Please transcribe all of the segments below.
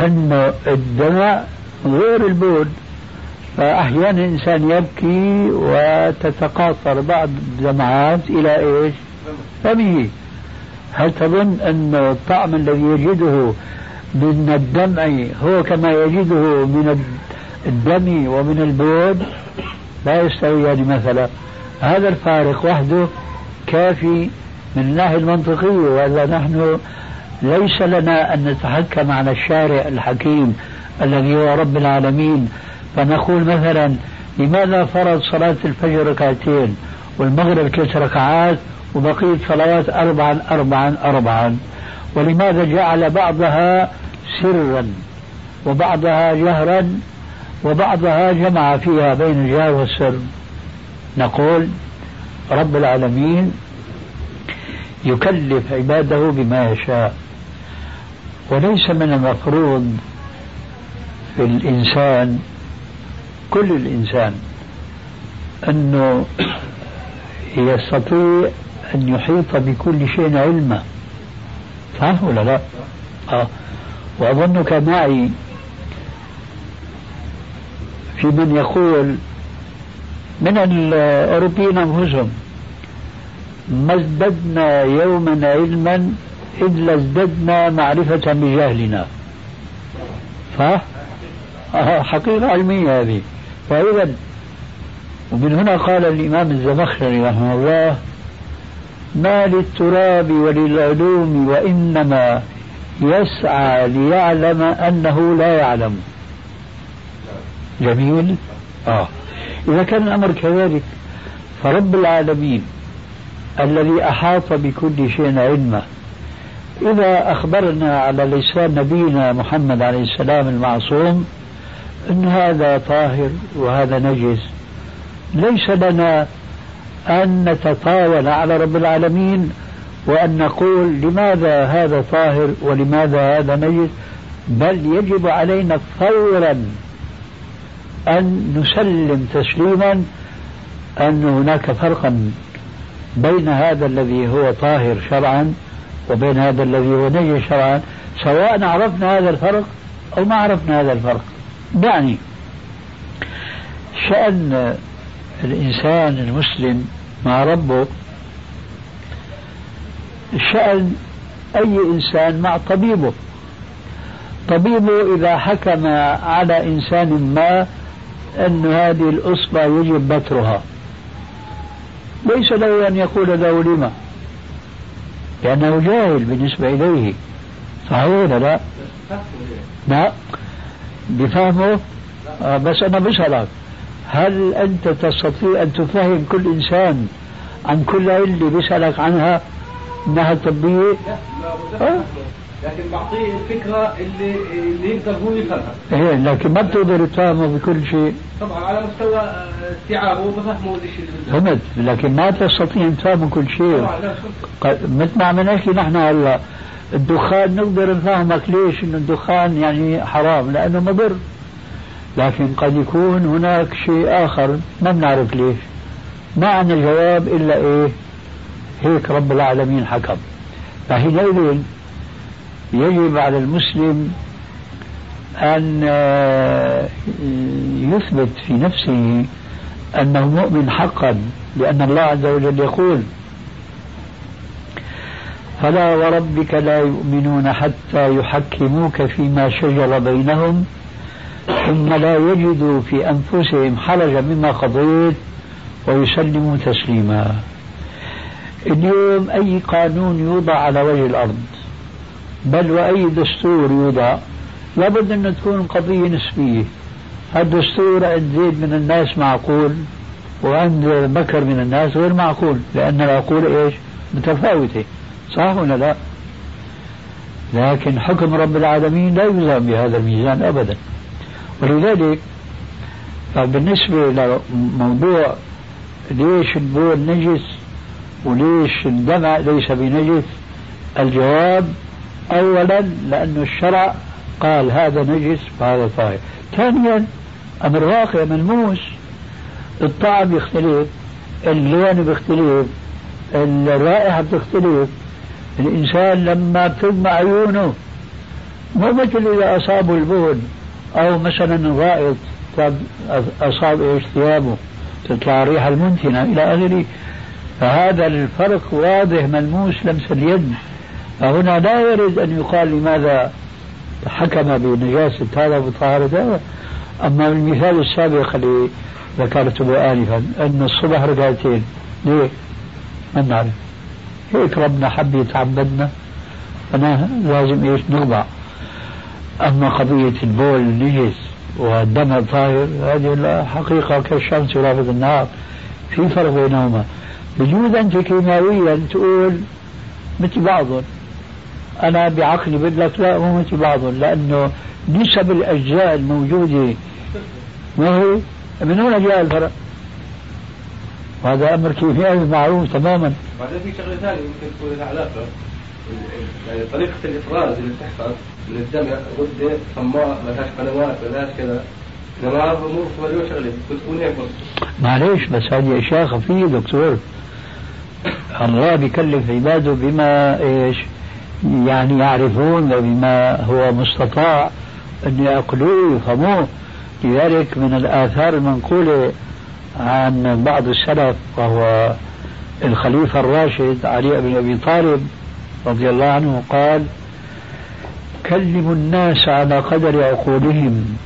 أن الدماء غير البول فأحيانا الإنسان يبكي وتتقاطر بعض الدمعات إلى إيش؟ فمه هل تظن أن الطعم الذي يجده من الدمع هو كما يجده من الدم ومن البول؟ لا يستويان مثلا هذا الفارق وحده كافي من الناحية المنطقية وإذا نحن ليس لنا أن نتحكم على الشارع الحكيم الذي هو رب العالمين. فنقول مثلا لماذا فرض صلاة الفجر ركعتين والمغرب ثلاث ركعات وبقية صلوات أربعا أربعا أربعا؟ ولماذا جعل بعضها سرا وبعضها جهرا وبعضها جمع فيها بين الجهر والسر؟ نقول رب العالمين يكلف عباده بما يشاء. وليس من المفروض في الإنسان كل الإنسان أنه يستطيع أن يحيط بكل شيء علما صح ولا لا؟ آه. وأظنك معي في من يقول من الأوروبيين أنفسهم ما ازددنا يوما علما إذ ازددنا معرفة بجهلنا. صح؟ آه حقيقة علمية هذه. فإذا ومن هنا قال الإمام الزمخشري رحمه الله ما للتراب وللعلوم وإنما يسعى ليعلم أنه لا يعلم. جميل؟ آه. إذا كان الأمر كذلك فرب العالمين الذي أحاط بكل شيء علما إذا أخبرنا على لسان نبينا محمد عليه السلام المعصوم أن هذا طاهر وهذا نجس. ليس لنا أن نتطاول على رب العالمين وأن نقول لماذا هذا طاهر ولماذا هذا نجس بل يجب علينا فورا أن نسلم تسليما أن هناك فرقا بين هذا الذي هو طاهر شرعا وبين هذا الذي هو نجس شرعا سواء عرفنا هذا الفرق أو ما عرفنا هذا الفرق. يعني شأن الإنسان المسلم مع ربه شأن أي إنسان مع طبيبه. طبيبه إذا حكم على إنسان ما أن هذه الأصبع يجب بترها. ليس له أن يقول له لما. لأنه جاهل بالنسبة إليه صحيح ولا لا؟ لا بفهمه آه بس أنا بسألك هل أنت تستطيع أن تفهم كل إنسان عن كل علة بيسألك عنها أنها طبية؟ لا؟ لكن بعطيه الفكرة اللي اللي يقدر هو يفهمها. إيه لكن ما بتقدر تفهمه بكل شيء. طبعا على مستوى آه، استيعابه بفهمه الشيء فهمت لكن ما تستطيع أن تفهم كل شيء. مثل ما عم نحكي نحن هلا الدخان نقدر نفهمك ليش إنه الدخان يعني حرام لأنه مضر. لكن قد يكون هناك شيء آخر ما بنعرف ليش. ما عندنا جواب إلا إيه؟ هيك رب العالمين حكم. فحينئذ يجب على المسلم أن آه، يثبت في نفسه أنه مؤمن حقا لأن الله عز وجل يقول فلا وربك لا يؤمنون حتى يحكموك فيما شجر بينهم ثم لا يجدوا في أنفسهم حرجا مما قضيت ويسلموا تسليما. اليوم أي قانون يوضع على وجه الأرض؟ بل وأي دستور يوضع. لابد أن تكون قضية نسبية. الدستور عند زيد من الناس معقول وعند بكر من الناس غير معقول لأن العقول إيش؟ متفاوتة. صح ولا لا؟ لكن حكم رب العالمين لا يلزم بهذا الميزان أبدا. ولذلك بالنسبة لموضوع ليش البول نجس وليش الدمع ليس بنجس الجواب أولا لأن الشرع قال هذا نجس وهذا طاهر. ثانيا أمر واقع ملموس الطعم يختلف اللون بيختلف الرائحة بتختلف. الإنسان لما بتغمى عيونه مو مثل إذا أصابه البول أو مثلا الغائط أصاب إيش ثيابه تطلع الريحة المنتنة إلى آخره. فهذا الفرق واضح ملموس لمس اليد. فهنا لا يرد أن يقال لماذا حكم بنجاسة هذا وطهارة هذا أما المثال السابق اللي ذكرته آنفا أن الصبح ركعتين ليه؟ ما نعرف. هيك ربنا حب يتعبدنا أنا لازم إيش؟ نخضع أما قضية البول نجس والدم طاهر هذه حقيقة كالشمس ورافض النهار. في فرق بينهما. بجوز أنت كيماويا تقول مثل بعضهم. أنا بعقلي بقول لك لا مو مثل بعضهم لأنه نسب الأجزاء الموجودة ما هي من هنا جاء الفرق؟ وهذا أمر كيميائي معروف تماما. بعدين في شغلة ثانية ممكن تكون لها علاقة. يعني طريقة الإفراز اللي بتحصل من الدم غدة صماء ما لهاش قنوات ما لهاش كذا انما امور مليون شغله بتكون هيك معليش بس هذه أشياء خفية دكتور. الله بيكلف عباده بما إيش؟ يعني يعرفون وبما هو مستطاع أن يعقلوه ويفهموه. لذلك من الآثار المنقولة عن بعض السلف وهو الخليفة الراشد علي بن أبي طالب رضي الله عنه قال كلموا الناس على قدر عقولهم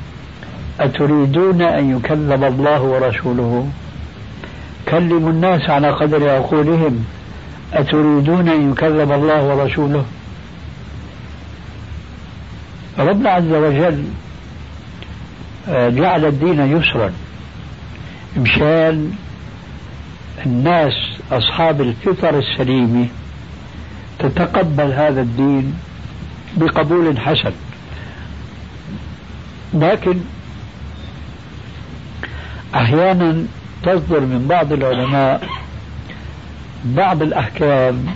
أتريدون أن يكذب الله ورسوله؟ كلموا الناس على قدر عقولهم أتريدون أن يكذب الله ورسوله؟ ربنا عز وجل آه، جعل الدين يسرا مشان الناس أصحاب الفطر السليمة تتقبل هذا الدين بقبول حسن. لكن أحيانا تصدر من بعض العلماء بعض الأحكام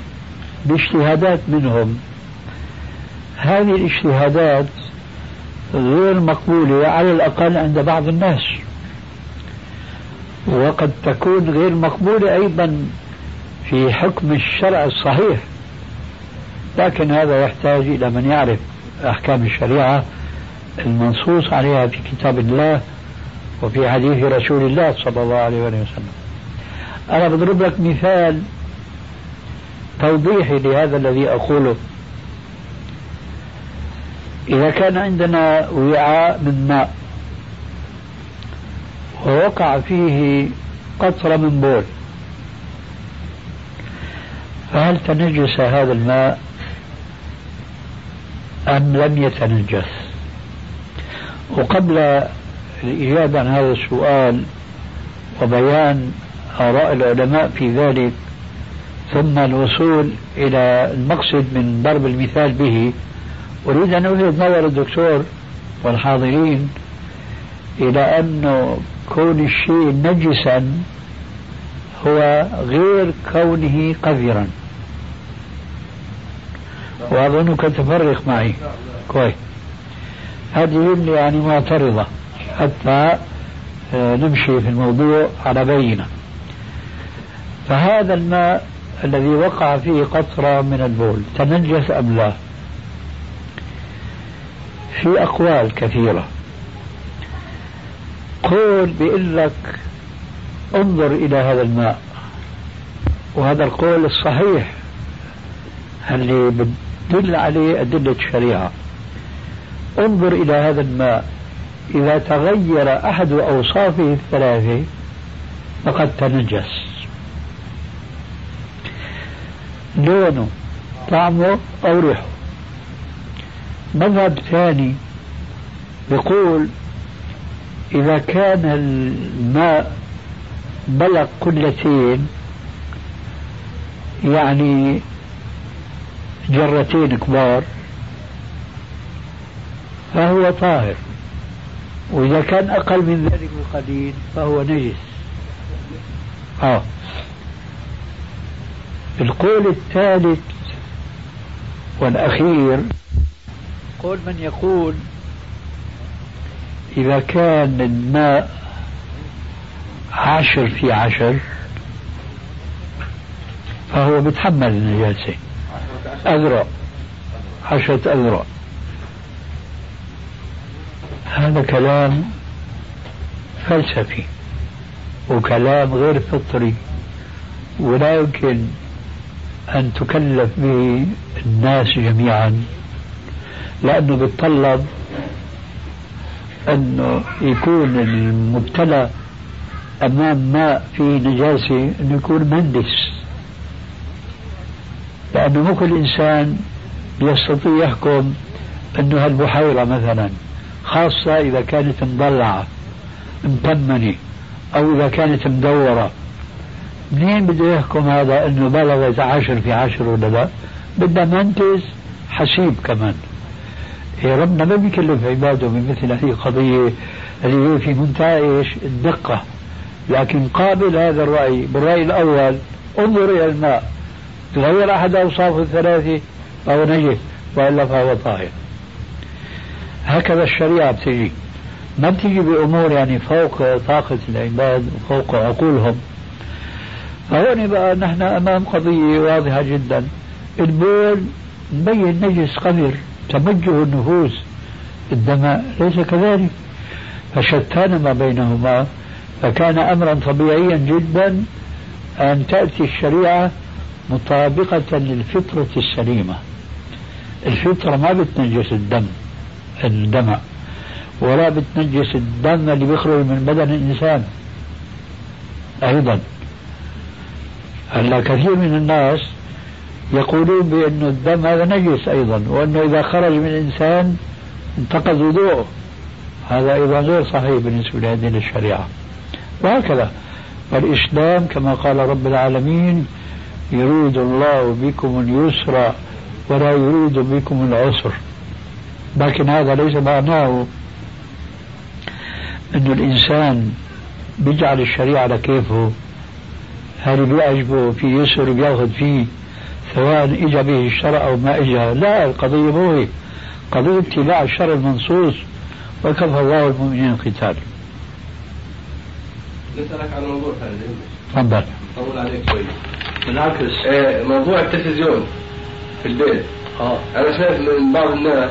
باجتهادات منهم هذه الاجتهادات غير مقبولة على الأقل عند بعض الناس. وقد تكون غير مقبولة أيضا في حكم الشرع الصحيح. لكن هذا يحتاج إلى من يعرف أحكام الشريعة المنصوص عليها في كتاب الله وفي حديث رسول الله صلى الله عليه وسلم. أنا بضرب لك مثال توضيحي لهذا الذي أقوله. إذا كان عندنا وعاء من ماء ووقع فيه قطرة من بول فهل تنجس هذا الماء؟ أم لم يتنجس؟ وقبل الإجابة عن هذا السؤال وبيان آراء العلماء في ذلك ثم الوصول إلى المقصد من ضرب المثال به أريد أن ألفت نظر الدكتور والحاضرين إلى أن كون الشيء نجسا هو غير كونه قذرا. وأظنك تفرق معي. كويس. هذه يعني معترضة. حتى آه، نمشي في الموضوع على بينة فهذا الماء الذي وقع فيه قطرة من البول تنجس أم لا؟ في أقوال كثيرة. قول بيقول لك انظر إلى هذا الماء. وهذا القول الصحيح اللي بتدل عليه أدلة الشريعة انظر إلى هذا الماء. إذا تغير أحد أوصافه الثلاثة فقد تنجس. لونه طعمه أو ريحه. مذهب ثاني يقول إذا كان الماء بلغ قلتين يعني جرتين كبار فهو طاهر. وإذا كان أقل من ذلك بقليل فهو نجس. آه. القول الثالث والأخير قول من يقول إذا كان الماء عشر في عشر فهو بيتحمل النجاسة أذرع. عشرة أذرع. هذا كلام فلسفي وكلام غير فطري. ولا يمكن أن تكلف به الناس جميعا لأنه بيتطلب أنه يكون المبتلى أمام ماء فيه نجاسة أنه يكون مهندس. لأنه مو كل إنسان يستطيع يحكم أنه هالبحيرة مثلا خاصة إذا كانت مضلعة متمنة أو إذا كانت مدورة. منين بده يحكم هذا أنه بلغت عشر في عشر ولا لا؟ بدها منتز حسيب كمان. إيه ربنا ما بيكلف عباده بمثل هذه القضية اللي هي في منتهى إيش؟ الدقة. لكن قابل هذا الرأي بالرأي الأول انظر إلى الماء. تغير أحد أوصافه الثلاثة فهو نجس وإلا فهو طاهر. هكذا الشريعة بتجي. ما بتجي بأمور يعني فوق طاقة العباد وفوق عقولهم. فهون بقى نحن أمام قضية واضحة جدا. البول مبين نجس قذر تمجه النفوس الدماء ليس كذلك. فشتان ما بينهما فكان أمرا طبيعيا جدا أن تأتي الشريعة مطابقة للفطرة السليمة. الفطرة ما بتنجس الدم الدمع ولا بتنجس الدم اللي بيخرج من بدن الإنسان. أيضا. هلا كثير من الناس يقولون بأن الدم هذا نجس أيضا وأنه إذا خرج من الإنسان انتقض وضوءه هذا أيضا غير صحيح بالنسبة لهذه الشريعة. وهكذا فالإسلام كما قال رب العالمين يريد الله بكم اليسر ولا يريد بكم العسر. لكن هذا ليس معناه أن الإنسان بيجعل الشريعة على كيفه. هل بيعجبه في يسر بيأخذ فيه سواء اجى به الشرع أو ما اجى لا القضية مو هيك قضية اتباع الشرع المنصوص وكفى الله المؤمنين القتال. نسألك عن موضوع ثاني. تفضل. طول عليك شوي. بالعكس آه موضوع التلفزيون في البيت. آه. أنا سمعت من بعض الناس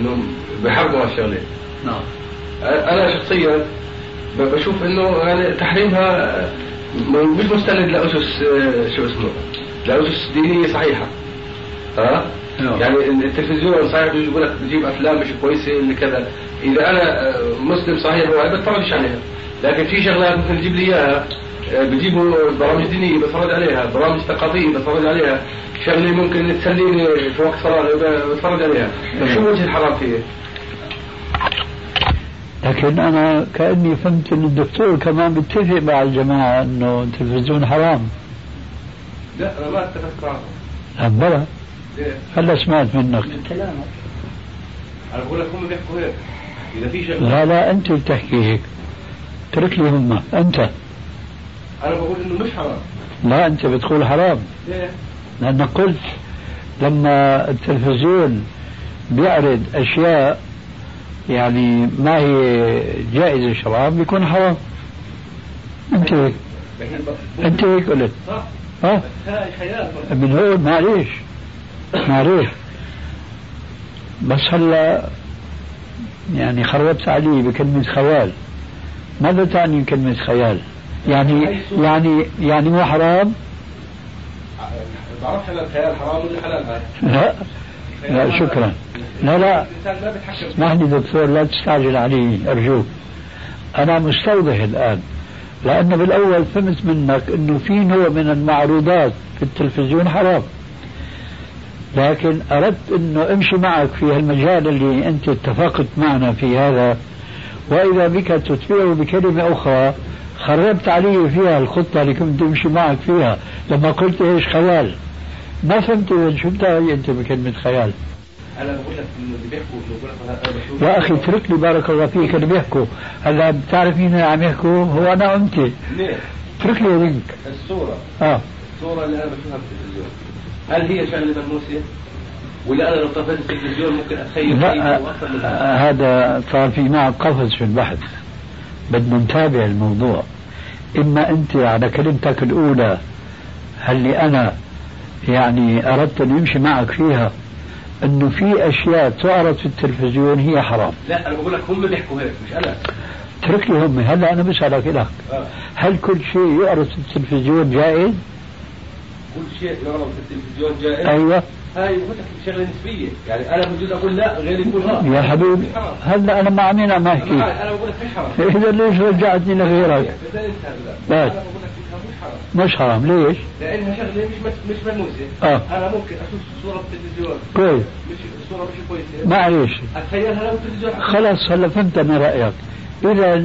انه بحرموا هالشغله نعم. أنا شخصيا بشوف إنه يعني تحريمها مش مستند لأسس آه، شو اسمه. لاسس دينيه صحيحة. ها؟ نعم. يعني التلفزيون صحيح بيقول لك بجيب أفلام مش كويسة اللي كذا. إذا أنا آه، مسلم صحيح ما بتفرجش عليها. لكن في شغلات ممكن تجيب لي إياها آه، بجيبوا برامج دينية بتفرج عليها برامج ثقافيه بتفرج عليها. شغلة ممكن تسليني في وقت فراغي بتفرج عليها. شو وجه الحرام فيه لكن أنا كأني فهمت إن الدكتور كمان بيتفق مع الجماعة إنه التلفزيون حرام. لا أنا ما اتفقت معه بلى هلا سمعت منك. من كلامك. أنا بقول لك هم بيحكوا هيك. إذا في شغله لا لا أنت بتحكي هيك. اترك لي هم. أنت. أنا بقول إنه مش حرام. لا أنت بتقول حرام. ليه؟ لانك قلت لما التلفزيون بيعرض أشياء يعني ما هي جائزة شرعا بيكون حرام. أنت هيك. أنت هيك قلت. ها؟ من هون معليش. معليش. بس هلا يعني خربت علي بكلمة خيال. ماذا تعني كلمة خيال؟ يعني يعني يعني مو حرام؟ بعرفش أنا الخيال حرام ولا حلال لا. لا شكرا. لا لا. اسمح لي دكتور لا تستعجل علي أرجوك. أنا مستوضح الآن. لأنه بالأول فهمت منك إنه في نوع من المعروضات في التلفزيون حرام. لكن أردت إنه أمشي معك في هالمجال اللي أنت اتفقت معنا في هذا وإذا بك تتبعه بكلمة أخرى خربت علي فيها الخطة اللي كنت أمشي معك فيها. لما قلت إيش خيال؟ ما فهمت شو بتعني أنت بكلمة خيال. أنا بقول لك إنه اللي بيحكوا بقول لك اترك لي بارك الله فيك اللي بيحكوا. هلا بتعرف مين اللي عم يحكوا؟ هو أنا وأنت. منين؟ اترك لي لينك الصورة. آه. الصورة اللي أنا بشوفها في التلفزيون. هل هي شغله ملموسه؟ ولا أنا لو طفيت التلفزيون ممكن أتخيل لا آه، هذا صار في معك قفز في البحث. بدنا نتابع الموضوع. إما أنت على كلمتك الأولى اللي أنا يعني أردت أن يمشي معك فيها أنه في أشياء تعرض في التلفزيون هي حرام. لا أنا بقول لك هم بيحكوا هيك مش أنا. اترك لي هم. هلا أنا بسالك لك آه. هل كل شيء يعرض في التلفزيون جائز؟ كل شيء يعرض في التلفزيون جائز؟ أيوه. هاي بقول لك شغله نسبية. يعني أنا بجوز أقول لا غيري يقول آه يا حبيبي. هلا أنا مع مين عم أنا احكي؟ أنا بقول لك مش حرام. إذا ليش رجعتني لغيرك؟ إذا مش حرام. مش ليش؟ لانها شغله مش مش ملموسه آه. أنا ممكن أشوف صورة في التلفزيون. كويس. مش الصورة مش كويسة. معلش اتخيلها لو التلفزيون؟ خلاص هلا فهمت أنا رأيك. اذا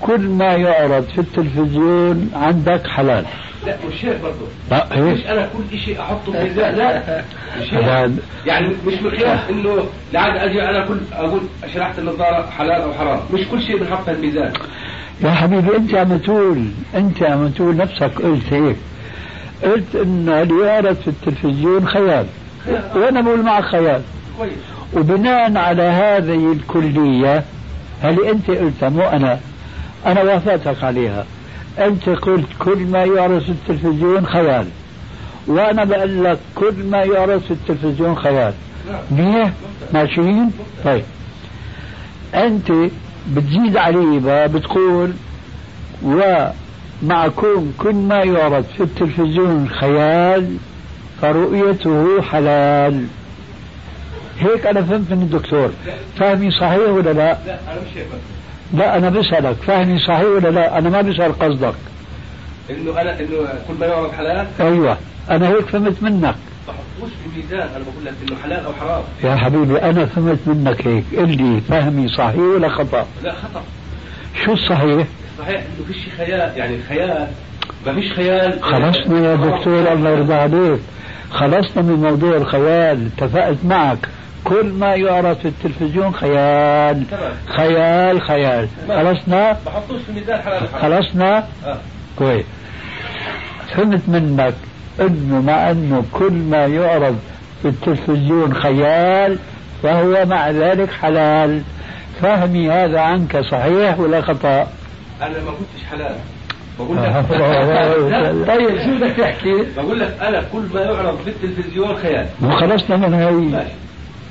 كل ما يعرض في التلفزيون عندك حلال. لا مش هيك برضه لا مش إيش أنا كل شيء أحطه في ميزان لا مش هيك. يعني مش مقياس إنه لعد أجي أنا كل أقول شريحه النظارة حلال أو حرام. مش كل شيء بنحط في الميزان. يا حبيبي أنت عم تقول أنت عم تقول نفسك قلت هيك. قلت إنه اللي يعرض في التلفزيون خيال وأنا بقول معك خيال. وبناء على هذه الكلية اللي أنت قلتها؟ مو أنا. أنا وافقتك عليها. أنت قلت كل ما يعرض في التلفزيون خيال. وأنا بقول لك كل ما يعرض في التلفزيون خيال. منيح؟ ماشيين؟ طيب. أنت بتزيد عليه بقى بتقول ومع كون كل ما يعرض في التلفزيون خيال فرؤيته حلال. هيك أنا فهمت من الدكتور. فهمي صحيح ولا لا؟ لا أنا مش هيك لا أنا بسألك. فهمي صحيح ولا لا؟ أنا ما بسأل قصدك. إنه أنا إنه كل ما يعرض حلال؟ أيوه. أنا هيك فهمت منك. ما بحطوش في ميزان أنا بقول لك إنه حلال أو حرام. يا حبيبي أنا فهمت منك هيك. قل لي فهمي صحيح ولا خطأ؟ لا خطأ. شو الصحيح؟ صحيح إنه فيش خيال. يعني خيال ما فيش خيال. خلصنا يا دكتور الله يرضى عليك. خلصنا من موضوع الخيال. اتفقت معك. كل ما يعرض في التلفزيون خيال. تمام. خيال خيال. خلصنا؟ بحطوش في ميزان حلال خلصنا؟ آه. كويس. فهمت منك. إنه مع إنه كل ما يعرض في التلفزيون خيال فهو مع ذلك حلال فهمي هذا عنك صحيح ولا خطأ؟ أنا ما كنتش حلال بقول آه. لك طيب شو بدك تحكي؟ بقول لك أنا كل ما يعرض في التلفزيون خيال وخلصنا من هاي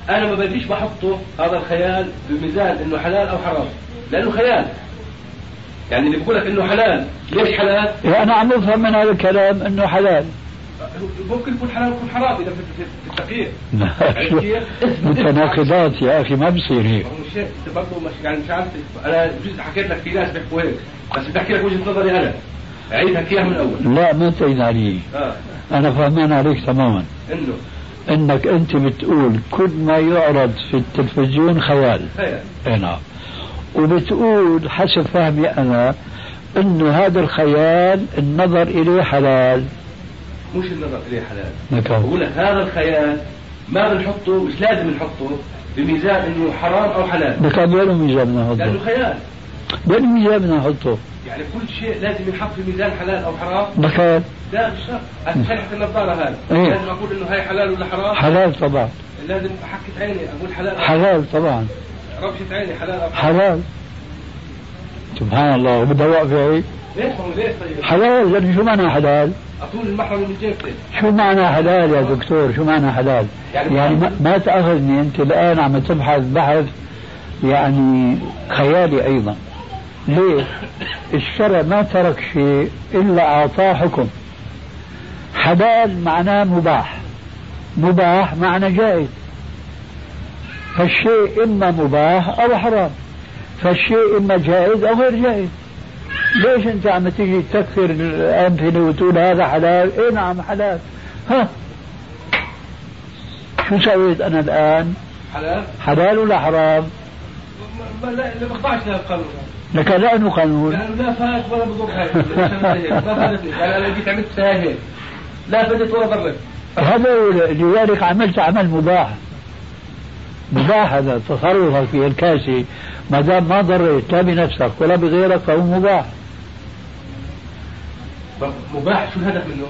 أنا ما بديش بحطه هذا الخيال بميزان إنه حلال أو حرام لأنه خيال يعني اللي بقول لك إنه حلال ليش حلال؟ يعني أنا عم أفهم من هذا الكلام إنه حلال ممكن يكون حلال ويكون حرام إذا في التقييم شو- متناقضات يا أخي ما بصير هيك. هيك أنت برضه مش يعني مش عارف أنا جزء حكيت لك في ناس بيحكوا هيك بس بدي أحكي لك وجهة نظري أنا. أعيدها اياها من الأول لا ما تعيد علي آه. أنا فهمان عليك تماما. إنه. إنك أنت بتقول كل ما يعرض في التلفزيون خيال. خيال. أي نعم. وبتقول حسب فهمي أنا إنه هذا الخيال النظر إليه حلال. مش النظر اليه حلال. نعم. بقول لك هذا الخيال ما بنحطه مش لازم نحطه بميزان إنه حرام أو حلال. لكن وين الميزان بدنا لأنه نحطه؟ خيال. وين الميزان بدنا نحطه؟ يعني كل شيء لازم ينحط في ميزان حلال أو حرام. لكن لا مش شرط. شريحه النظارة هذه. إيه. لازم أقول إنه هاي حلال ولا حرام؟ حلال طبعا. لازم حكة عيني أقول حلال أو حلال طبعا. ربشة عيني حلال أو حرام. حلال. سبحان الله وبدها واقفة هيك. ليش ليش طيب حلال لأنه شو معنى حلال؟ اطول المحرم من جيبتي شو معنى حلال يا دكتور؟ شو معنى حلال؟ يعني- يعني ما, ما تأخذني أنت الآن عم تبحث بحث يعني خيالي أيضا. ليه؟ الشرع ما ترك شيء إلا أعطاه حكم. حلال معناه مباح. مباح معنى جائز. فالشيء إما مباح أو حرام. فالشيء إما جائز أو غير جائز ليش أنت عم تيجي تكثر الأمثلة وتقول هذا حلال إيه نعم حلال ها شو سويت أنا الآن حلال حلال ولا حرام ما- ما- لا اللي بخضعش للقانون لك لأنه قانون لأنه لا فات ولا بضر ما فادتني يعني أنا جيت عملت هيك لا فادت ولا ضرت هذا لذلك عملت عمل مباح مباح هذا تصرفك في الكاسة ما دام ما ضريت لا بنفسك ولا بغيرك فهو مباح. مباح شو الهدف منه؟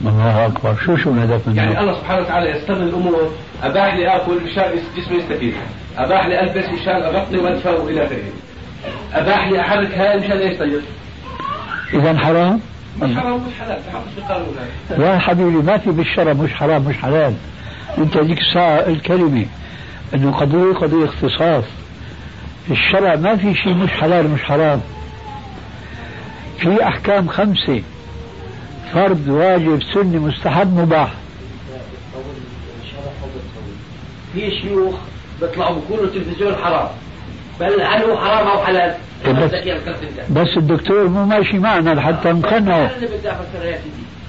الله أكبر. شو شو الهدف منه؟ يعني الله سبحانه وتعالى يستغل الأمور. أباح لي اكل مشان جسمي يستفيد. أباح لي البس مشان اغطي وادفى والى آخره. أباح لي احرك هاي مشان يستيقظ إذا حرام؟ مش حرام مش حلال. في قانون يا حبيبي ما في بالشرع مش حرام مش حلال. أنت هذيك الساعة الكلمة. إنه قضية قضية اختصاص. الشرع ما في شيء مش حلال مش حرام. في أحكام خمسة. فرض واجب سنة مستحب مباح. في شيوخ بيطلعوا بيقولوا التلفزيون حرام. بل هل هو حرام أو حلال؟ بس, بس الدكتور مو ماشي معنا لحتى نقنعه.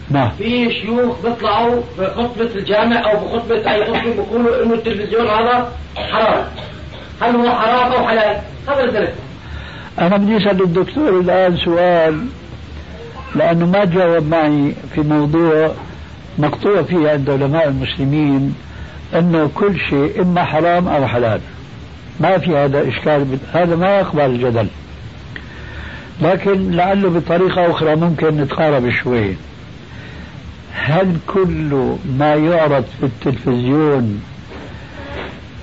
نعم. في شيوخ بيطلعوا بخطبة الجامع أو بخطبة أي خطبة بيقولوا إنه التلفزيون هذا حرام. هل هو حرام أو حلال؟ هذا الدرس أنا بدي أسأل الدكتور الآن سؤال لأنه ما جاوب معي في موضوع مقطوع فيه عند علماء المسلمين إنه كل شيء إما حرام أو حلال. ما في هذا إشكال هذا ما يقبل الجدل. لكن لعله بطريقة أخرى ممكن نتقارب شوي. هل كل ما يعرض في التلفزيون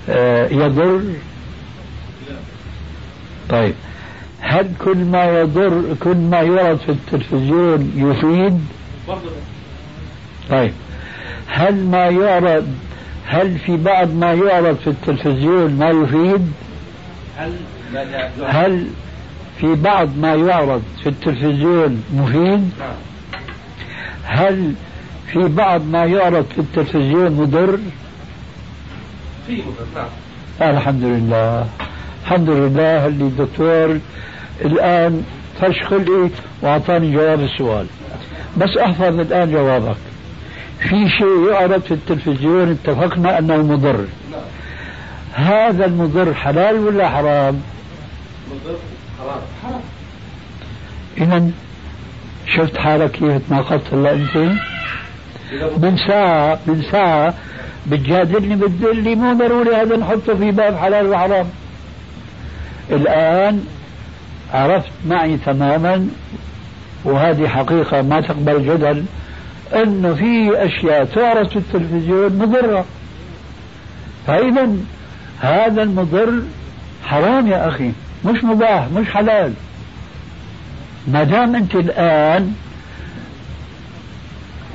آه، يضر؟ طيب. هل كل ما يضر كل ما يعرض في التلفزيون يفيد؟ طيب. هل ما يعرض هل في بعض ما يعرض في التلفزيون ما يفيد؟ هل في بعض ما يعرض في التلفزيون مفيد؟ هل في بعض ما يعرض في التلفزيون مضر؟ في مضر نعم. الحمد لله الحمد لله اللي الدكتور الآن فش خلقي وأعطاني جواب السؤال. بس أحفظ الآن جوابك. في شيء يعرض في التلفزيون اتفقنا أنه مضر. هذا المضر حلال ولا حرام؟ مضر حرام. حرام إذا شفت حالك كيف؟ تناقضت هلا أنت؟ من ساعة من ساعة بتجادلني بتقول لي مو ضروري هذا نحطه في باب حلال وحرام. الآن عرفت معي تماما وهذه حقيقة ما تقبل جدل أنه في أشياء تعرض في التلفزيون مضرة. فإذا هذا المضر حرام يا أخي مش مباح مش حلال. ما دام أنت الآن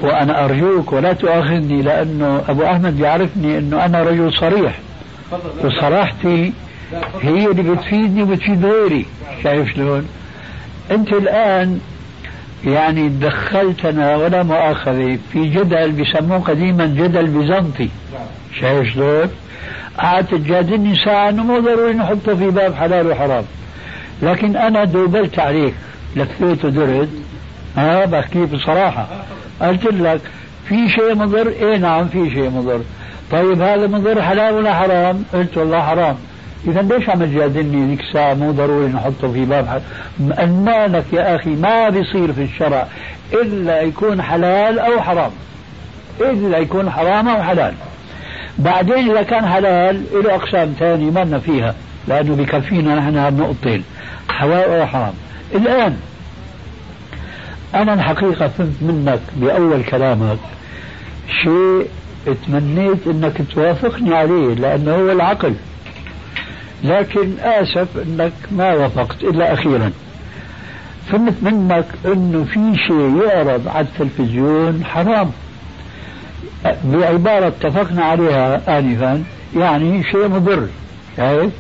وأنا أرجوك ولا تؤاخذني لأنه أبو أحمد بيعرفني أنه أنا رجل صريح. وصراحتي هي اللي بتفيدني وبتفيد غيري. شايف شلون؟ أنت الآن يعني دخلتنا ولا مؤاخذة في جدل بيسموه قديما جدل بيزنطي. شايف شلون؟ قعدت تجادلني ساعة إنه مو ضروري نحطه في باب حلال وحرام. لكن أنا دوبلت عليك. لفيت ودرت. ها بحكي بصراحة. قلت لك في شيء مضر؟ إيه نعم في شيء مضر. طيب هذا مضر حلال ولا حرام؟ قلت والله حرام. اذا ليش عم تجادلني؟ ذيك الساعة مو ضروري نحطه في باب المالك يا أخي ما بيصير في الشرع إلا يكون حلال أو حرام. إلا يكون حرام أو حلال. بعدين إذا كان حلال له أقسام ثانية ما فيها. لأنه بكفينا نحن هالنقطتين حلال أو حرام. الآن أنا الحقيقة فهمت منك بأول كلامك شيء تمنيت إنك توافقني عليه لأنه هو العقل. لكن آسف أنك ما وافقت إلا أخيرا. فهمت منك أنه في شيء يعرض على التلفزيون حرام. بعبارة اتفقنا عليها آنفا يعني شيء مضر. شايف؟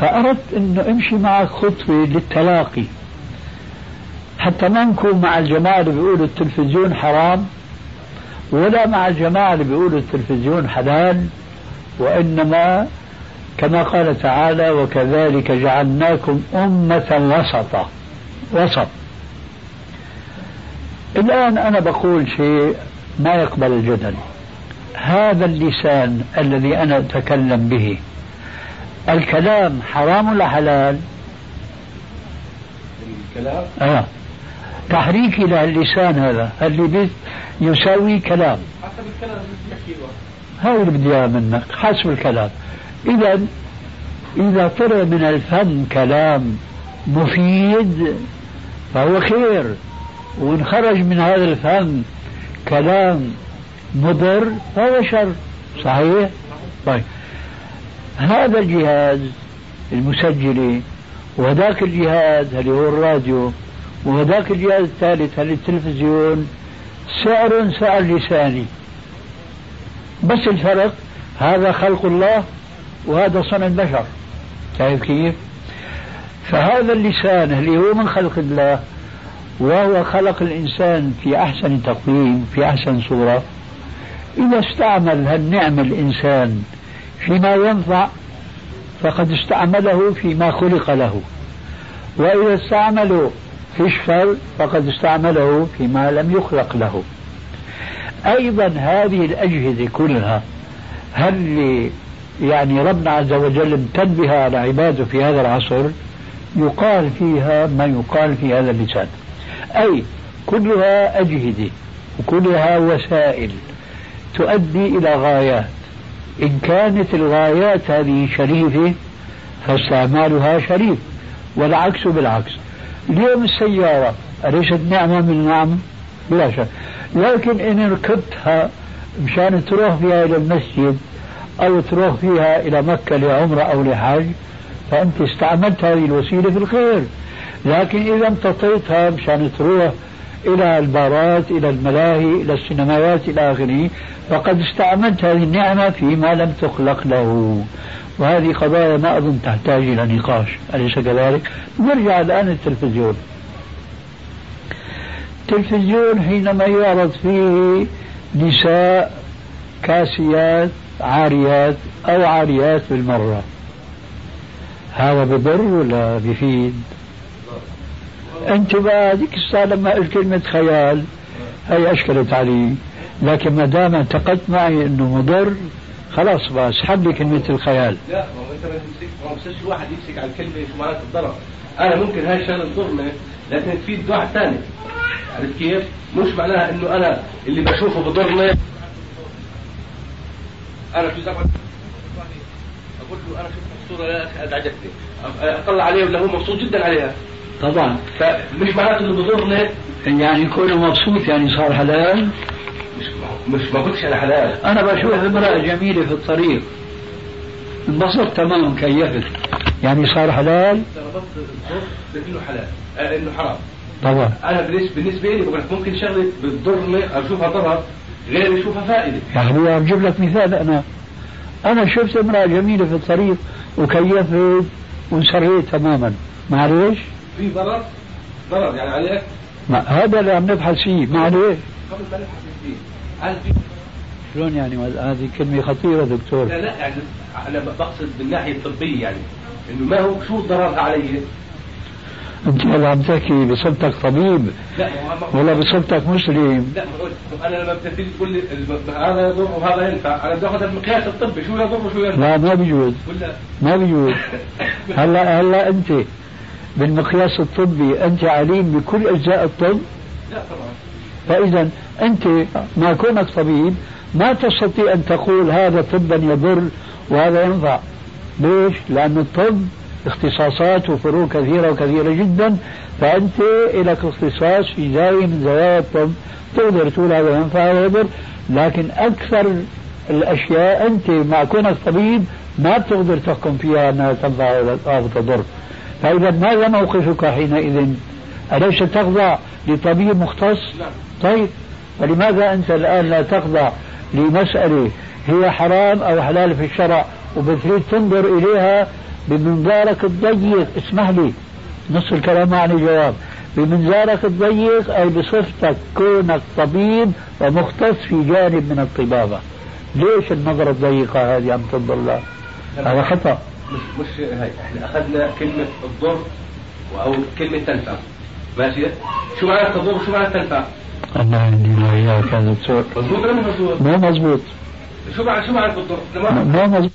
فأردت أنه أمشي معك خطوة للتلاقي. حتى ما نكون مع الجماعة اللي بيقولوا التلفزيون حرام ولا مع الجماعة اللي بيقولوا التلفزيون حلال وإنما كما قال تعالى وكذلك جعلناكم أمة وسطا وسط الآن أنا بقول شيء ما يقبل الجدل هذا اللسان الذي أنا أتكلم به الكلام حرام ولا حلال؟ الكلام؟ آه تحريكي للسان هذا اللي يساوي كلام. حسب الكلام هاي اللي بدي منك؟ حسب الكلام إذا إذا طلع من الفم كلام مفيد فهو خير. وإن خرج من هذا الفم كلام مضر فهو شر. صحيح؟ طيب. هذا الجهاز المسجلة وذاك الجهاز اللي هو الراديو وذاك الجهاز الثالث اللي التلفزيون سعر سعر لساني. بس الفرق هذا خلق الله وهذا صنع البشر. شايف كيف؟ فهذا اللسان اللي هو من خلق الله وهو خلق الإنسان في أحسن تقويم في أحسن صورة. إذا استعمل هالنعمة الإنسان فيما ينفع فقد استعمله فيما خلق له. وإذا استعمله الشر فقد استعمله فيما لم يخلق له. أيضا هذه الأجهزة كلها هل يعني ربنا عز وجل امتن بها على عباده في هذا العصر؟ يقال فيها ما يقال في هذا اللسان. أي كلها أجهزة وكلها وسائل تؤدي إلى غايات. إن كانت الغايات هذه شريفة فاستعمالها شريف والعكس بالعكس. اليوم السيارة أليست نعمة من النعم بلا شك. لكن إن ركبتها مشان تروح فيها إلى المسجد أو تروح فيها إلى مكة لعمرة أو لحج فأنت استعملت هذه الوسيلة في الخير. لكن إذا امتطيتها مشان تروح إلى البارات إلى الملاهي إلى السينمايات إلى آخره فقد استعملت هذه النعمة فيما لم تخلق له. وهذه قضايا ما أظن تحتاج إلى نقاش أليس كذلك؟ نرجع الآن للتلفزيون التلفزيون حينما يعرض فيه نساء كاسيات عاريات أو عاريات بالمرة هذا بضر ولا بفيد؟ انت بقى هذيك الساعة لما قلت كلمة خيال هي أشكلت علي لكن ما دام اعتقدت معي إنه مضر خلاص بقى اسحب لي كلمه الخيال. لا ما هو انت ما تمسك ما هو الواحد يمسك على الكلمة شو معناتها الضرر. أنا ممكن هاي الشغلة تضرني لكن تفيد واحد ثاني. عرفت كيف؟ مش معناها إنه أنا اللي بشوفه بضرني. أنا في زمان أقول له أنا شفت الصورة يا أخي ازعجتني أطلع عليه ولا هو مبسوط جدا عليها؟ طبعا. فمش معناته إنه بضرني. يعني يكون مبسوط يعني صار حلال مش ما قلتش أنا حلال. أنا بشوف امرأة جميلة في الطريق. انبسطت تماما كيفت. يعني صار حلال؟ ضربت انه حلال آه انه حرام طبعا. أنا بالنسبة لي بقول لك ممكن شغلة بتضرني أشوفها ضرر غير يشوفها فائدة. يا أخي بجيب لك مثال. أنا أنا شفت امرأة جميلة في الطريق وكيفت وانسريت تماما. معلش في ضرر؟ ضرر يعني عليك؟ ما هذا اللي عم نبحث فيه. معلش قبل ما نبحث فيه. هل في شلون يعني؟ هذه كلمة خطيرة دكتور. لا لا يعني أنا بقصد بالناحية الطبية يعني إنه ما هو شو ضررها علي؟ انت هلا عم تحكي بصفتك طبيب. لا ولا بصفتك مسلم. لا أنا لما بتبتدي تقول لي هذا يضر وهذا ينفع أنا بدي اخذ المقياس الطبي شو يضر وشو ينفع؟ لا ما بيجوز ما بيجوز هلا هلا أنت بالمقياس الطبي أنت عليم بكل أجزاء الطب؟ لا طبعا. فإذا أنت ما كونك طبيب ما تستطيع أن تقول هذا طبا يضر وهذا ينفع ليش؟ لأن الطب اختصاصات وفروع كثيرة وكثيرة جدا فأنت لك اختصاص في زاوية من زوايا الطب تقدر تقول هذا ينفع ويضر لكن أكثر الأشياء أنت مع كونك طبيب ما بتقدر تحكم فيها أنها تنفع أو تضر فإذا ماذا موقفك حينئذ؟ أليس تخضع لطبيب مختص؟ طيب فلماذا أنت الآن لا تخضع لمسألة هي حرام أو حلال في الشرع وبتريد تنظر إليها بمنظارك الضيق؟ اسمح لي نص الكلام معني جواب. بمنظارك الضيق أي بصفتك كونك طبيب ومختص في جانب من الطبابة. ليش النظرة الضيقة هذه عم تضل هذا خطأ. مش مش هاي. إحنا أخذنا كلمة الضر أو كلمة تنفع. ماشي؟ شو معنى الضر وشو معنى تنفع؟ الله عندي وإياك يا دكتور مضبوط ولا مو مضبوط؟ مو مضبوط شو معنى شو معنى الضر؟ مو مضبوط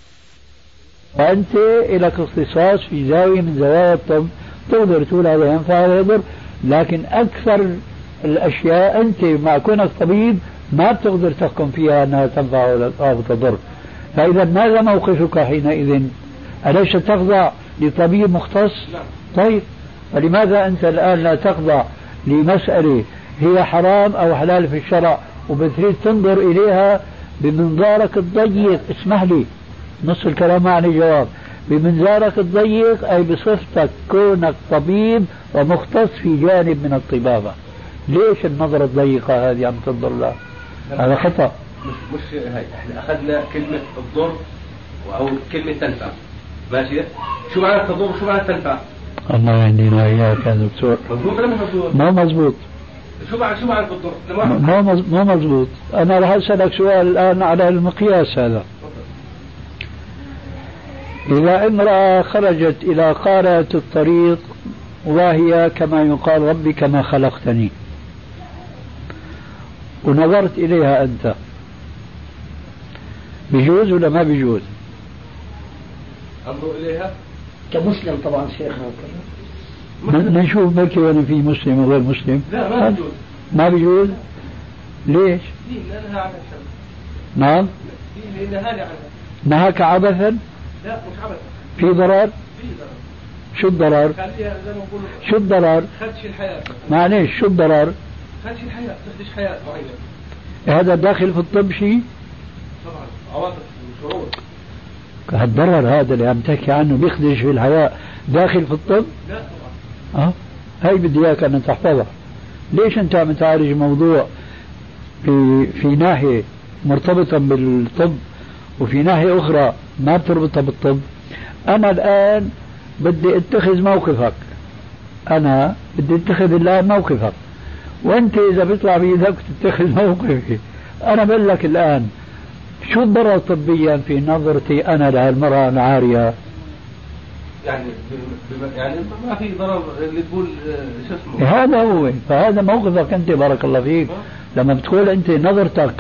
فأنت لك اختصاص في زاوية من زوايا الطب تقدر تقول هذا ينفع ولا يضر لكن أكثر الأشياء أنت مع كونك طبيب ما بتقدر تحكم فيها أنها تنفع أو تضر. فإذا ماذا موقفك حينئذ؟ أليس تخضع لطبيب مختص؟ نعم. طيب. فلماذا أنت الآن لا تخضع لمسألة هي حرام أو حلال في الشرع وبتريد تنظر إليها بمنظارك الضيق. اسمح لي نص الكلام معني جواب. بمنظارك الضيق أي بصفتك كونك طبيب ومختص في جانب من الطبابة. ليش النظرة الضيقة هذه عم تنظر لها؟ هذا خطأ. مش مش هاي. إحنا أخذنا كلمة الضر أو كلمة تنفع. ماشي؟ شو معنى التضر وشو معنى التنفع؟ الله يهدينا اياك يا دكتور. مضبوط ولا مش مضبوط؟ ما مزبوط شو معنى شو معنى الضر؟ ما مزبوط أنا راح أسألك سؤال الآن على المقياس هذا. إذا امرأة خرجت إلى قارة الطريق وهي كما يقال ربي كما خلقتني. ونظرت إليها أنت. بجوز ولا ما بجوز؟ انظر إليها؟ كمسلم طبعا شيخنا. نشوف بلكي وأنا في مسلم وغير مسلم. لا ما بجوز ما بجوز ليش؟ دين الشرع نعم. دين عنها نهاك عبثا؟ لا مش عبث في ضرر؟ في ضرر. شو الضرر؟ شو الضرر؟ خدش الحياة. معلش شو الضرر؟ خدش الحياة تخدش حياة معينة. هذا داخل في الطب شيء؟ طبعا. عواطف وشعور. هالضرر هذا اللي عم تحكي عنه بيخدش في الحياة. داخل في الطب؟ لا طبعا. آه هاي بدي إياك أن تحفظها. ليش أنت عم تعالج موضوع في في ناحية مرتبطة بالطب وفي ناحية أخرى ما بتربطها بالطب؟ أنا الآن بدي أتخذ موقفك. أنا بدي أتخذ الآن موقفك. وأنت إذا بيطلع بإيدك تتخذ موقفي. أنا بقول لك الآن شو الضرر طبيا في نظرتي أنا لهالمرأة العارية يعني يعني ما في ضرر اللي تقول آه، شو اسمه؟ هذا هو. فهذا موقفك أنت بارك الله فيك. لما بتقول أنت نظرتك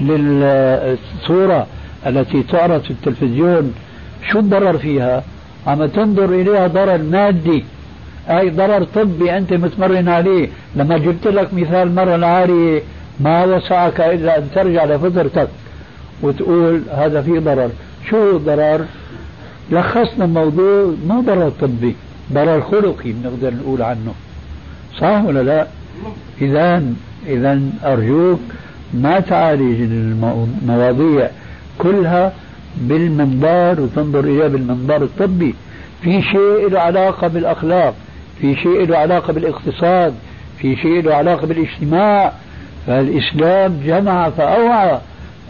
للصورة التي تعرض في التلفزيون شو الضرر فيها؟ عم تنظر إليها ضرر مادي؟ أي ضرر طبي أنت متمرن عليه؟ لما جبت لك مثال مرة العارية ما وسعك إلا أن ترجع لفطرتك وتقول هذا فيه ضرر. شو الضرر؟ لخصنا الموضوع مو ضرر طبي ضرر خلقي بنقدر نقول عنه. صح ولا لا؟ إذا إذا أرجوك ما تعالج المواضيع كلها بالمنظار وتنظر إليها بالمنظار الطبي. في شيء له علاقة بالأخلاق في شيء له علاقة بالاقتصاد في شيء له علاقة بالاجتماع. فالإسلام جمع فأوعى.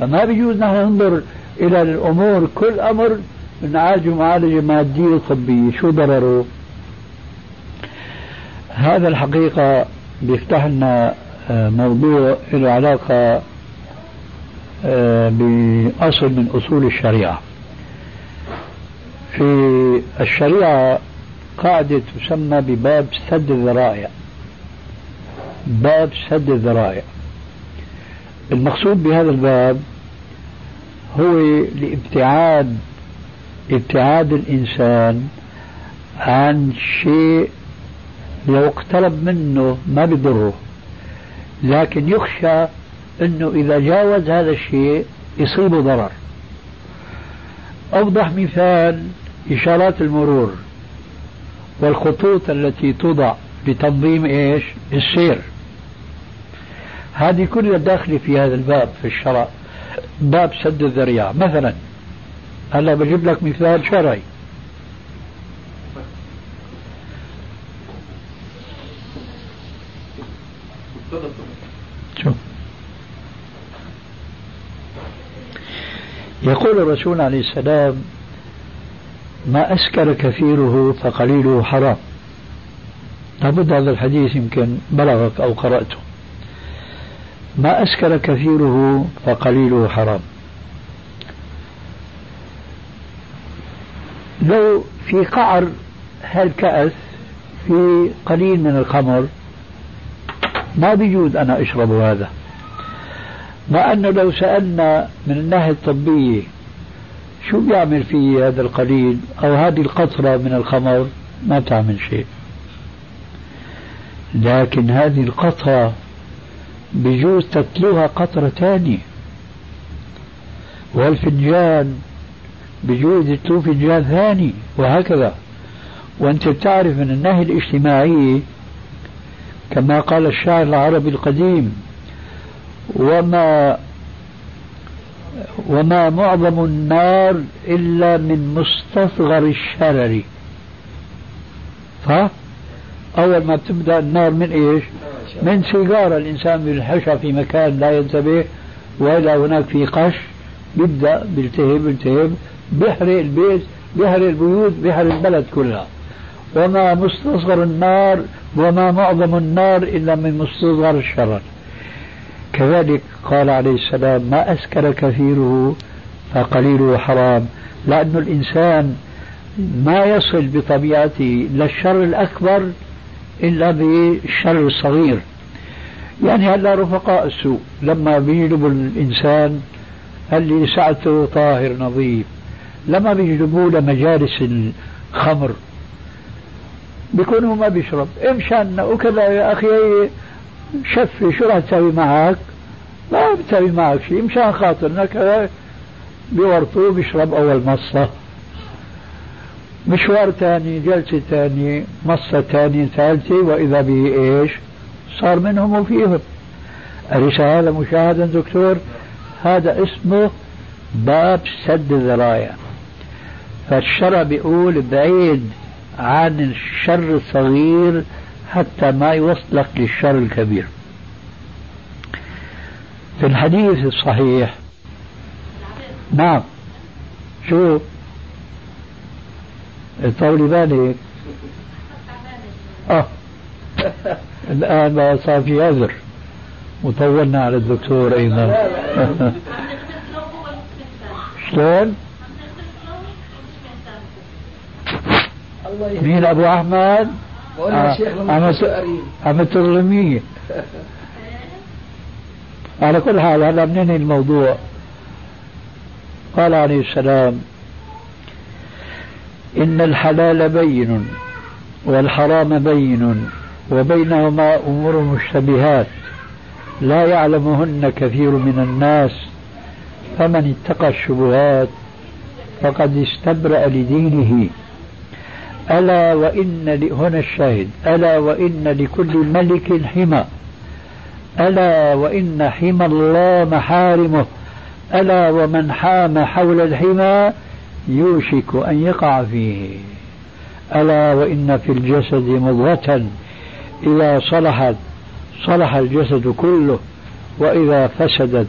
فما بيجوز نحن ننظر إلى الأمور كل أمر نعالجه معالجة مادية طبية شو ضرره؟ هذا الحقيقة بيفتح لنا آه، موضوع له علاقة آه، بأصل من أصول الشريعة. في الشريعة قاعدة تسمى بباب سد الذرائع. باب سد الذرائع. المقصود بهذا الباب هو لابتعاد ابتعاد الإنسان عن شيء لو اقترب منه ما بضره لكن يخشى إنه إذا جاوز هذا الشيء يصيبه ضرر. أوضح مثال إشارات المرور والخطوط التي توضع لتنظيم إيش؟ السير. هذه كلها داخلة في هذا الباب في الشرع. باب سد الذريعة. مثلا هلا بجيب لك مثال شرعي. يقول الرسول عليه السلام ما أسكر كثيره فقليله حرام. لابد هذا الحديث يمكن بلغك أو قرأته. ما أسكر كثيره فقليله حرام. لو في قعر هالكأس في قليل من الخمر ما بيجوز أنا أشرب هذا. مع أنه لو سألنا من الناحية الطبية شو بيعمل فيه هذا القليل أو هذه القطرة من الخمر ما بتعمل شيء. لكن هذه القطرة بجوز تتلوها قطرة ثانية والفنجان بجوز يتلو فنجان ثاني وهكذا وأنت بتعرف من النهي الاجتماعي كما قال الشاعر العربي القديم وما وما معظم النار إلا من مستصغر الشرر صح؟ أول ما بتبدأ النار من إيش؟ من سيجارة الإنسان بيلحشها في مكان لا ينتبه وإذا هناك في قش بيبدأ بيلتهب بيلتهب بيحرق البيت بيحرق البيوت بيحرق البلد كلها. وما مستصغر النار وما معظم النار إلا من مستصغر الشرر. كذلك قال عليه السلام ما أسكر كثيره فقليله حرام لأن الإنسان ما يصل بطبيعته للشر الأكبر إلا بالشر الصغير. يعني هلا رفقاء السوء لما بيجلبوا الإنسان اللي سعته طاهر نظيف. لما بيجلبوه لمجالس الخمر بيكون هو ما بيشرب. مشان وكذا يا أخي شفي شو راح تسوي معك؟ ما بتسوي معك شيء مشان خاطرنا كذا. بيورطوه بيشرب أول مصة. مشوار ثاني جلسة ثانية مصة ثانية ثالثة وإذا به إيش؟ صار منهم وفيهم. أليس هذا مشاهدا دكتور هذا اسمه باب سد الذرايع فالشرع بيقول بعيد عن الشر الصغير حتى ما يوصلك للشر الكبير. في الحديث الصحيح نعم شو؟ طولي بالك آه. الآن بقى صار في عذر. وطولنا على الدكتور أيضا. شلون؟ مين أبو أحمد؟ عم الرمية على كل حال هلا منين الموضوع؟ قال عليه السلام إن الحلال بين والحرام بين وبينهما أمور مشتبهات لا يعلمهن كثير من الناس فمن اتقى الشبهات فقد استبرأ لدينه ألا وإن هنا الشاهد. ألا وإن لكل ملك حمى ألا وإن حمى الله محارمه. ألا ومن حام حول الحمى يوشك أن يقع فيه. ألا وإن في الجسد مضغة. إذا صلحت صلح الجسد كله. وإذا فسدت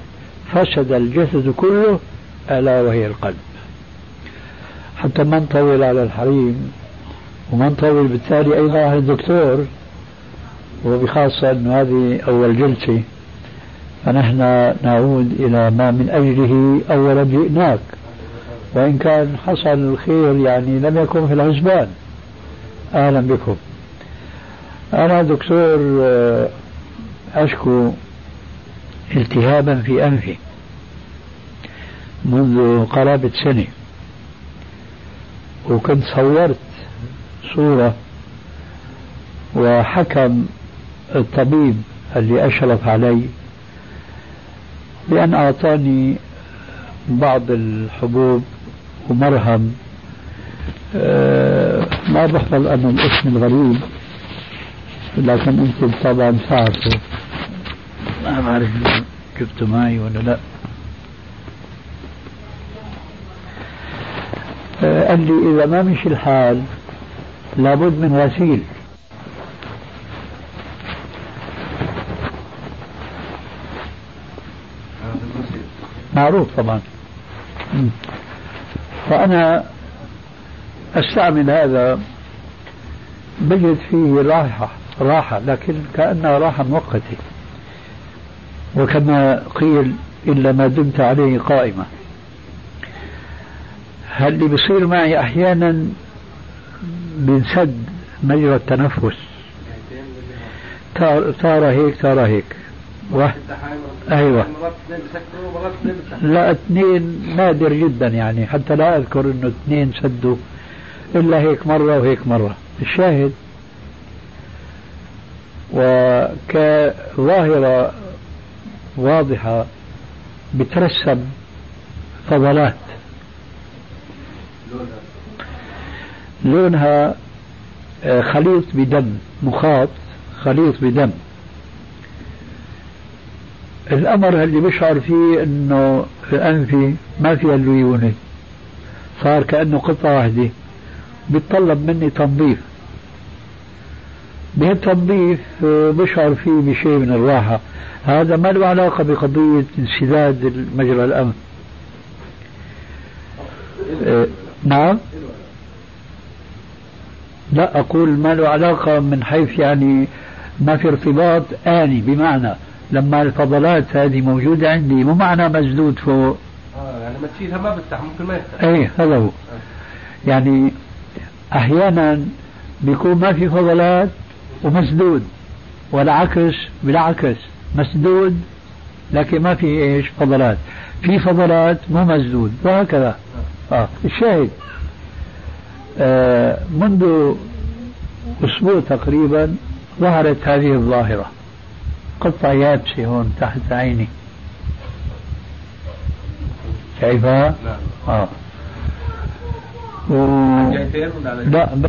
فسد الجسد كله ألا وهي القلب. حتى ما نطول على الحريم. وما نطول بالتالي أيضا على الدكتور وبخاصة أنه هذه أول جلسة فنحن نعود إلى ما من أجله أولا جئناك وإن كان حصل الخير يعني لم يكن في الحسبان. أهلا بكم. أنا دكتور آه، أشكو التهابا في أنفي منذ قرابة سنة. وكنت صورت صورة وحكم الطبيب اللي أشرف علي بأن أعطاني بعض الحبوب ومرهم. أه ما بحفظ أنا الاسم الغريب لكن أنت طبعا تعرفه. ما بعرف جبته معي ولا لا. أه قال لي إذا ما مشي الحال لابد من غسيل معروف طبعا. فأنا أستعمل هذا بجد فيه راحة راحة لكن كأنها راحة مؤقتة. وكما قيل إلا ما دمت عليه قائمة هل اللي بيصير معي أحيانا بنسد مجرى التنفس. تارة هيك تارة هيك. واحد أيوه. لا اثنين نادر جدا يعني. حتى لا أذكر إنه اثنين سدوا إلا هيك مرة وهيك مرة. الشاهد وكظاهرة واضحة بترسب فضلات. لونها آه، خليط بدم مخاط خليط بدم. الأمر اللي بشعر فيه أنه أنفي ما فيها الليونة صار كأنه قطعة واحدة. بيتطلب مني تنظيف. بهالتنظيف آه، بشعر فيه بشيء من الراحة. هذا ما له علاقة بقضية انسداد مجرى الأمن آه، نعم؟ لا أقول ما له علاقة من حيث يعني ما في ارتباط آني بمعنى لما الفضلات هذه موجودة عندي مو معنى مسدود فوق. آه يعني ما تشيلها ما بفتح ممكن ما يفتح. اي هذا هو. يعني أحيانا بيكون ما في فضلات ومسدود والعكس بالعكس مسدود لكن ما في إيش فضلات. في فضلات مو مسدود وهكذا. آه. الشاهد. آه منذ أسبوع تقريبا ظهرت هذه الظاهرة. قطعه يابسة هون تحت عيني. شايفها؟ نعم. آه. و... لا ب...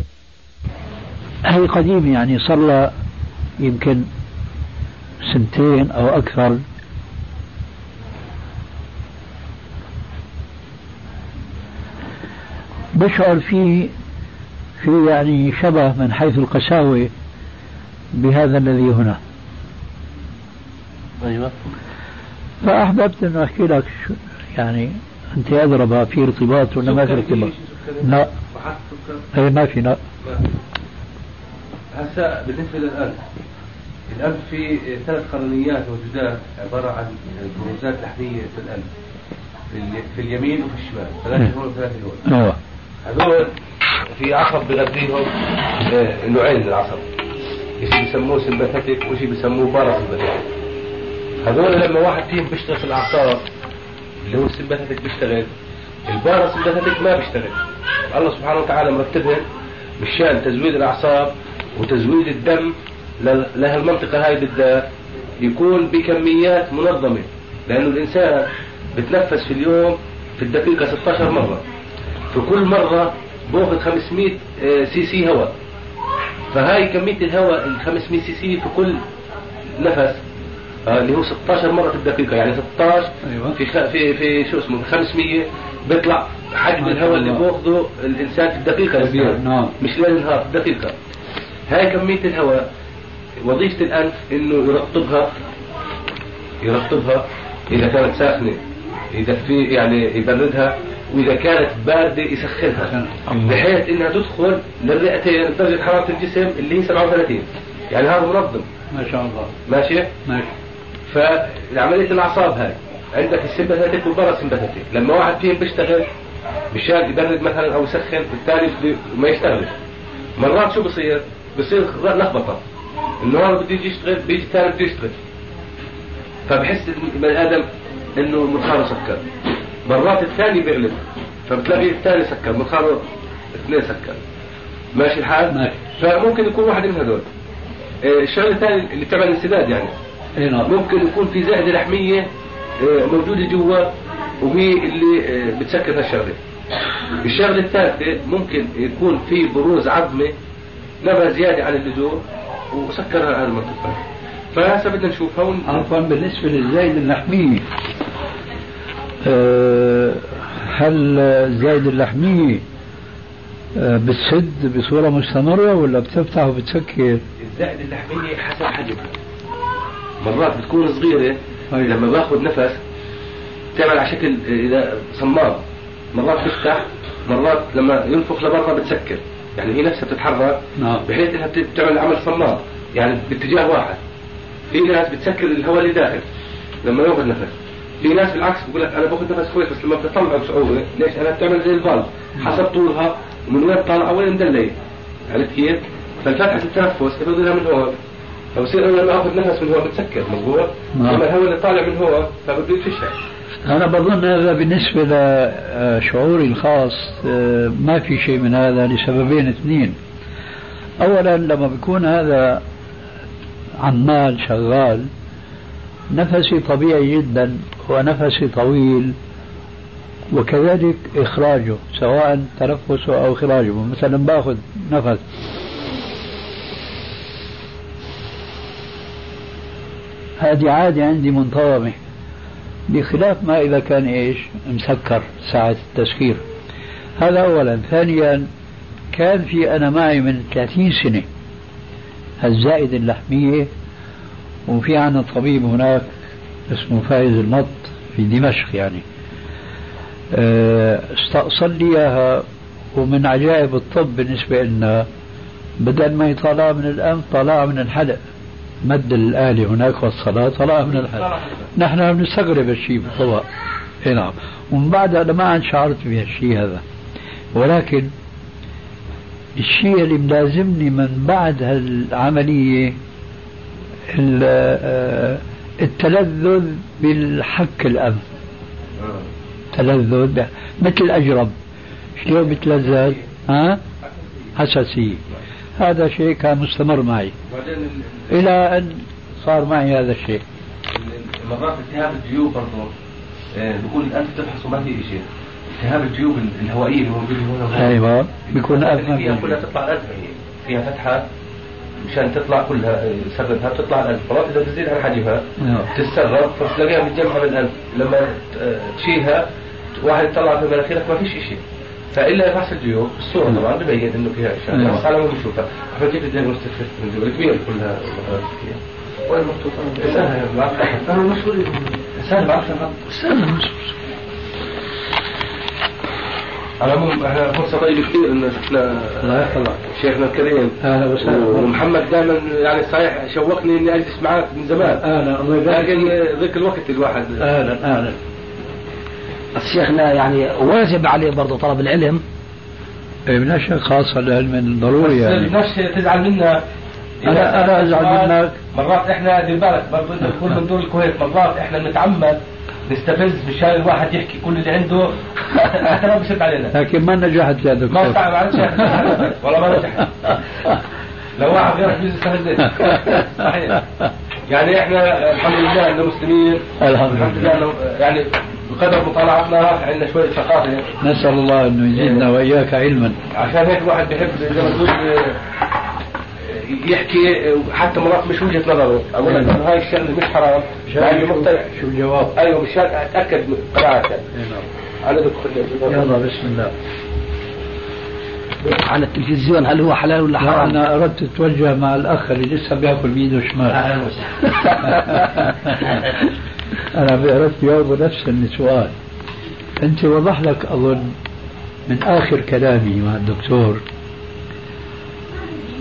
هي قديمة يعني صار لها يمكن سنتين أو أكثر. بشعر فيه في يعني شبه من حيث القساوة بهذا الذي هنا. أيوه فأحببت أن أحكي لك شو يعني أنت أدرى في ارتباط ولا ما في ارتباط لا. سكر أي ما في لا. هسا بالنسبة للأنف الأنف في ثلاث قرنيات موجودات عبارة عن بروزات لحمية في الأنف في, ال- في اليمين وفي الشمال. ثلاثة هون وثلاثة هون. أيوة. هذول في عصب بغذيهم آه، نوعين من العصب. شيء بيسموه سمباثيك وشيء بيسموه باراسمباثيك هذول لما واحد فيهم بيشتغل في الأعصاب اللي هو السمباثيك بيشتغل الباراسمباثيك ما بيشتغل. الله سبحانه وتعالى مرتبهم مشان تزويد الأعصاب وتزويد الدم ل- لهالمنطقة هاي بالذات. يكون بكميات منظمة. لأنه الإنسان بتنفس في اليوم في الدقيقة 16 مرة. في كل مرة باخذ 500 آه، سي سي هواء فهاي كمية الهواء ال 500 سي سي في كل نفس آه، اللي هو 16 مرة في الدقيقة يعني 16 أيوة. في خ... في في شو اسمه 500 بيطلع حجم الهواء اللي الله. باخذه الإنسان في الدقيقة كبير،. نعم. مش ليل نهار في الدقيقة هاي كمية الهواء وظيفة الأنف إنه يرطبها يرطبها إذا كانت ساخنة إذا في يعني يبردها وإذا كانت باردة يسخنها. بحيث إنها تدخل للرئتين درجة حرارة الجسم اللي هي 37 يعني هذا منظم. ما شاء الله. ماشي؟ ماشي. فعملية الأعصاب هاي. عندك السمباثيك والباراسمباثيك لما واحد فيهم بيشتغل مشان يبرد مثلا أو يسخن بده ما يشتغلش. مرات شو بصير؟ بصير لخبطة. إنه هذا بده يجي يشتغل بيجي الثاني بده يشتغل. فبحس البني آدم إنه منخاره سكر. مرات الثاني بيغلب فبتلاقي الثاني سكر منخاره اثنين سكر ماشي الحال؟ ماشي. فممكن يكون واحد من هذول إيه، الشغلة الثانية اللي بتعمل انسداد يعني إي نعم ممكن يكون في زائده لحمية آه، موجودة جوا وهي اللي آه، بتسكر هالشغله. الشغلة الثالثة ممكن يكون في بروز عظمة نبى زيادة عن اللزوم وسكرها على المنطقة. فهسه بدنا نشوفها. عفوا بالنسبة للزايد اللحمية أه هل الزايد اللحمية أه بتسد بصورة مستمرة ولا بتفتح وبتسكر؟ الزائده اللحميه حسب حجمها. مرات بتكون صغيرة أيوة. لما باخذ نفس تعمل على شكل آه، إذا صمام مرات بتفتح مرات لما ينفخ لبرا بتسكر يعني هي نفسها بتتحرك نعم. بحيث إنها بت- بتعمل عمل صمام يعني باتجاه واحد في ناس بتسكر الهواء اللي داخل لما ياخذ نفس في ناس بالعكس بقول لك أنا باخذ نفس كويس بس لما بتطلع بصعوبه ليش أنا بتعمل زي الفالف حسب طولها ومن وين طالعه وين مدليه عرفت كيف؟ فالفتحه التنفس بفضلها من هون فبصير أنا لما آخذ نفس من هون بتسكر مضبوط؟ نعم. لما الهواء اللي طالع من هون فبده يفشها أنا بظن هذا بالنسبة لشعوري الخاص أه، ما في شيء من هذا لسببين اثنين أولا لما بيكون هذا عمال شغال نفسي طبيعي جدا ونفسي طويل وكذلك إخراجه سواء تنفسه أو إخراجه مثلا باخذ نفس. هذه عادة عندي منتظمة. بخلاف ما إذا كان إيش؟ مسكر ساعة التسكير هذا أولا. ثانيا كان في أنا معي من 30 سنة. الزائدة اللحمية وفي عنا طبيب هناك اسمه فايز النط في دمشق يعني. آه، استأصل لي إياها ومن عجائب الطب بالنسبة لنا بدل ما يطلع من الأنف طلع من الحلق. مد الآلة هناك والصلاة طلع من الحلق. نحن بنستغرب الشيء بالطبع. إي نعم. ومن بعد أنا ما عاد شعرت بهالشيء هذا. ولكن الشيء اللي ملازمني من بعد هالعملية التلذذ بالحك الأنف تلذذ مثل الأجرب شلون بتلذذ ها؟ حساسية هذا شيء كان مستمر معي. إلى أن صار معي هذا الشيء. مرات التهاب الجيوب برضه آه، بيكون الأنف تفحص وما في شيء التهاب الجيوب الهوائية اللي موجودة هنا. أيوه بيكون فيها كلها تطلع الأنف فيها فتحة مشان تطلع كلها سببها بتطلع الانف مرات إذا بتزيد عن حجمها نعم. تتسرب فتلاقيها متجمعة بالانف لما تشيلها واحد يطلع في مناخيرك ما فيش شيء فإلا فحص الجيوب الصورة طبعا ببين إنه فيها اشياء نعم. بس على ما بنشوفها. إحنا جبت الديagnostic من جوا كبير كلها. وين محطوطه؟ سهل مشهور. سهل بعرفش سهل على العموم إحنا فرصة طيبة كثير ان شفنا الله يحفظك. شيخنا الكريم. أهلا وسهلا. ومحمد دائما يعني صحيح شوقني إني أجلس معك من زمان. أهلا الله يبارك لكن ذاك الوقت الواحد. أهلا أهلا. شيخنا يعني واجب عليه برضه طلب العلم. اي من أشياء خاصة العلم ضروري يعني. الناس تزعل منا. أنا أنا أزعل منك. مرات إحنا دير بالك برضه كل من دور الكويت مرات إحنا بنتعمد نستفز مشان الواحد يحكي كل اللي عنده حتى لو بشد علينا. لكن ما نجحت يا دكتور. ما ما عادش والله ما نجحت لو واحد غيرك بيجي يستفزني صحيح. يعني إحنا الحمد لله إنه مسلمين. الحمد لله يعني بقدر مطالعتنا عندنا شوية ثقافة. نسأل الله إنه يزيدنا وإياك علما. عشان هيك الواحد بيحب زي ما تقول يحكي حتى مرات مش وجهة نظره. أقول لك انه هاي الشغله مش حرام. مع مقتنع. شو الجواب؟ أيوه مشان أتأكد قناعه على دكتور يلا بسم الله. على التلفزيون هل هو حلال ولا حرام؟ أنا أردت أتوجه مع الأخ اللي لسه بيأكل بيده شمال أهلا وسهلا أنا اردت جاوبه نفس السؤال. أنت وضح لك أظن من آخر كلامي مع الدكتور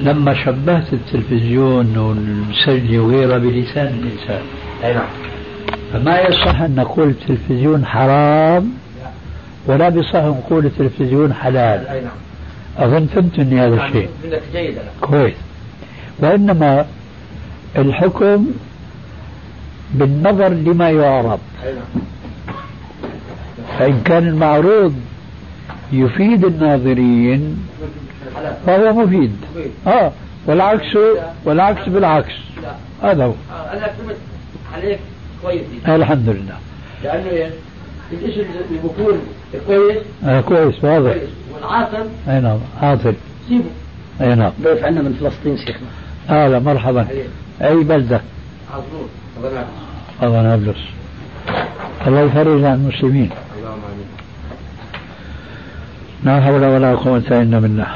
لما شبهت التلفزيون والمسجل وغيرها بلسان الإنسان. أي نعم. فما يصح أن نقول التلفزيون حرام ولا بصح نقول التلفزيون حلال. أي نعم. أظن فهمتني هذا نعم، الشيء. كويس. وإنما الحكم بالنظر لما يعرض نعم. فإن كان المعروض يفيد الناظرين فهو مفيد. آه والعكس والعكس بالعكس. هذا هو. أنا فهمت عليك كويس. الحمد لله. لأنه الاسم اللي بيكون كويس. آه كويس واضح. والعاطل أي نعم عاطل سيبه. أي نعم. ضيف عندنا من فلسطين شيخنا أهلا مرحبا. أي بلدة؟ عزمون الله نابلس الله يفرج عن المسلمين. اللهم آمين. لا حول ولا قوة إلا بالله.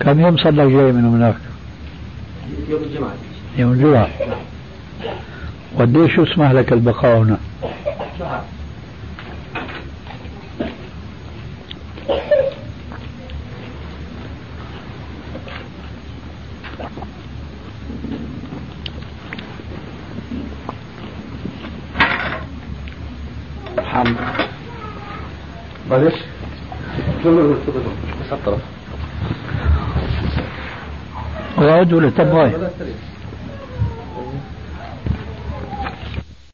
كم يوم صلى جاي من هناك؟ يوم الجمعة. يوم الجمعة. قديش يسمح لك البقاء هنا؟ شهر. الحمد معلش. بس الطرف اقعد ولا تبغى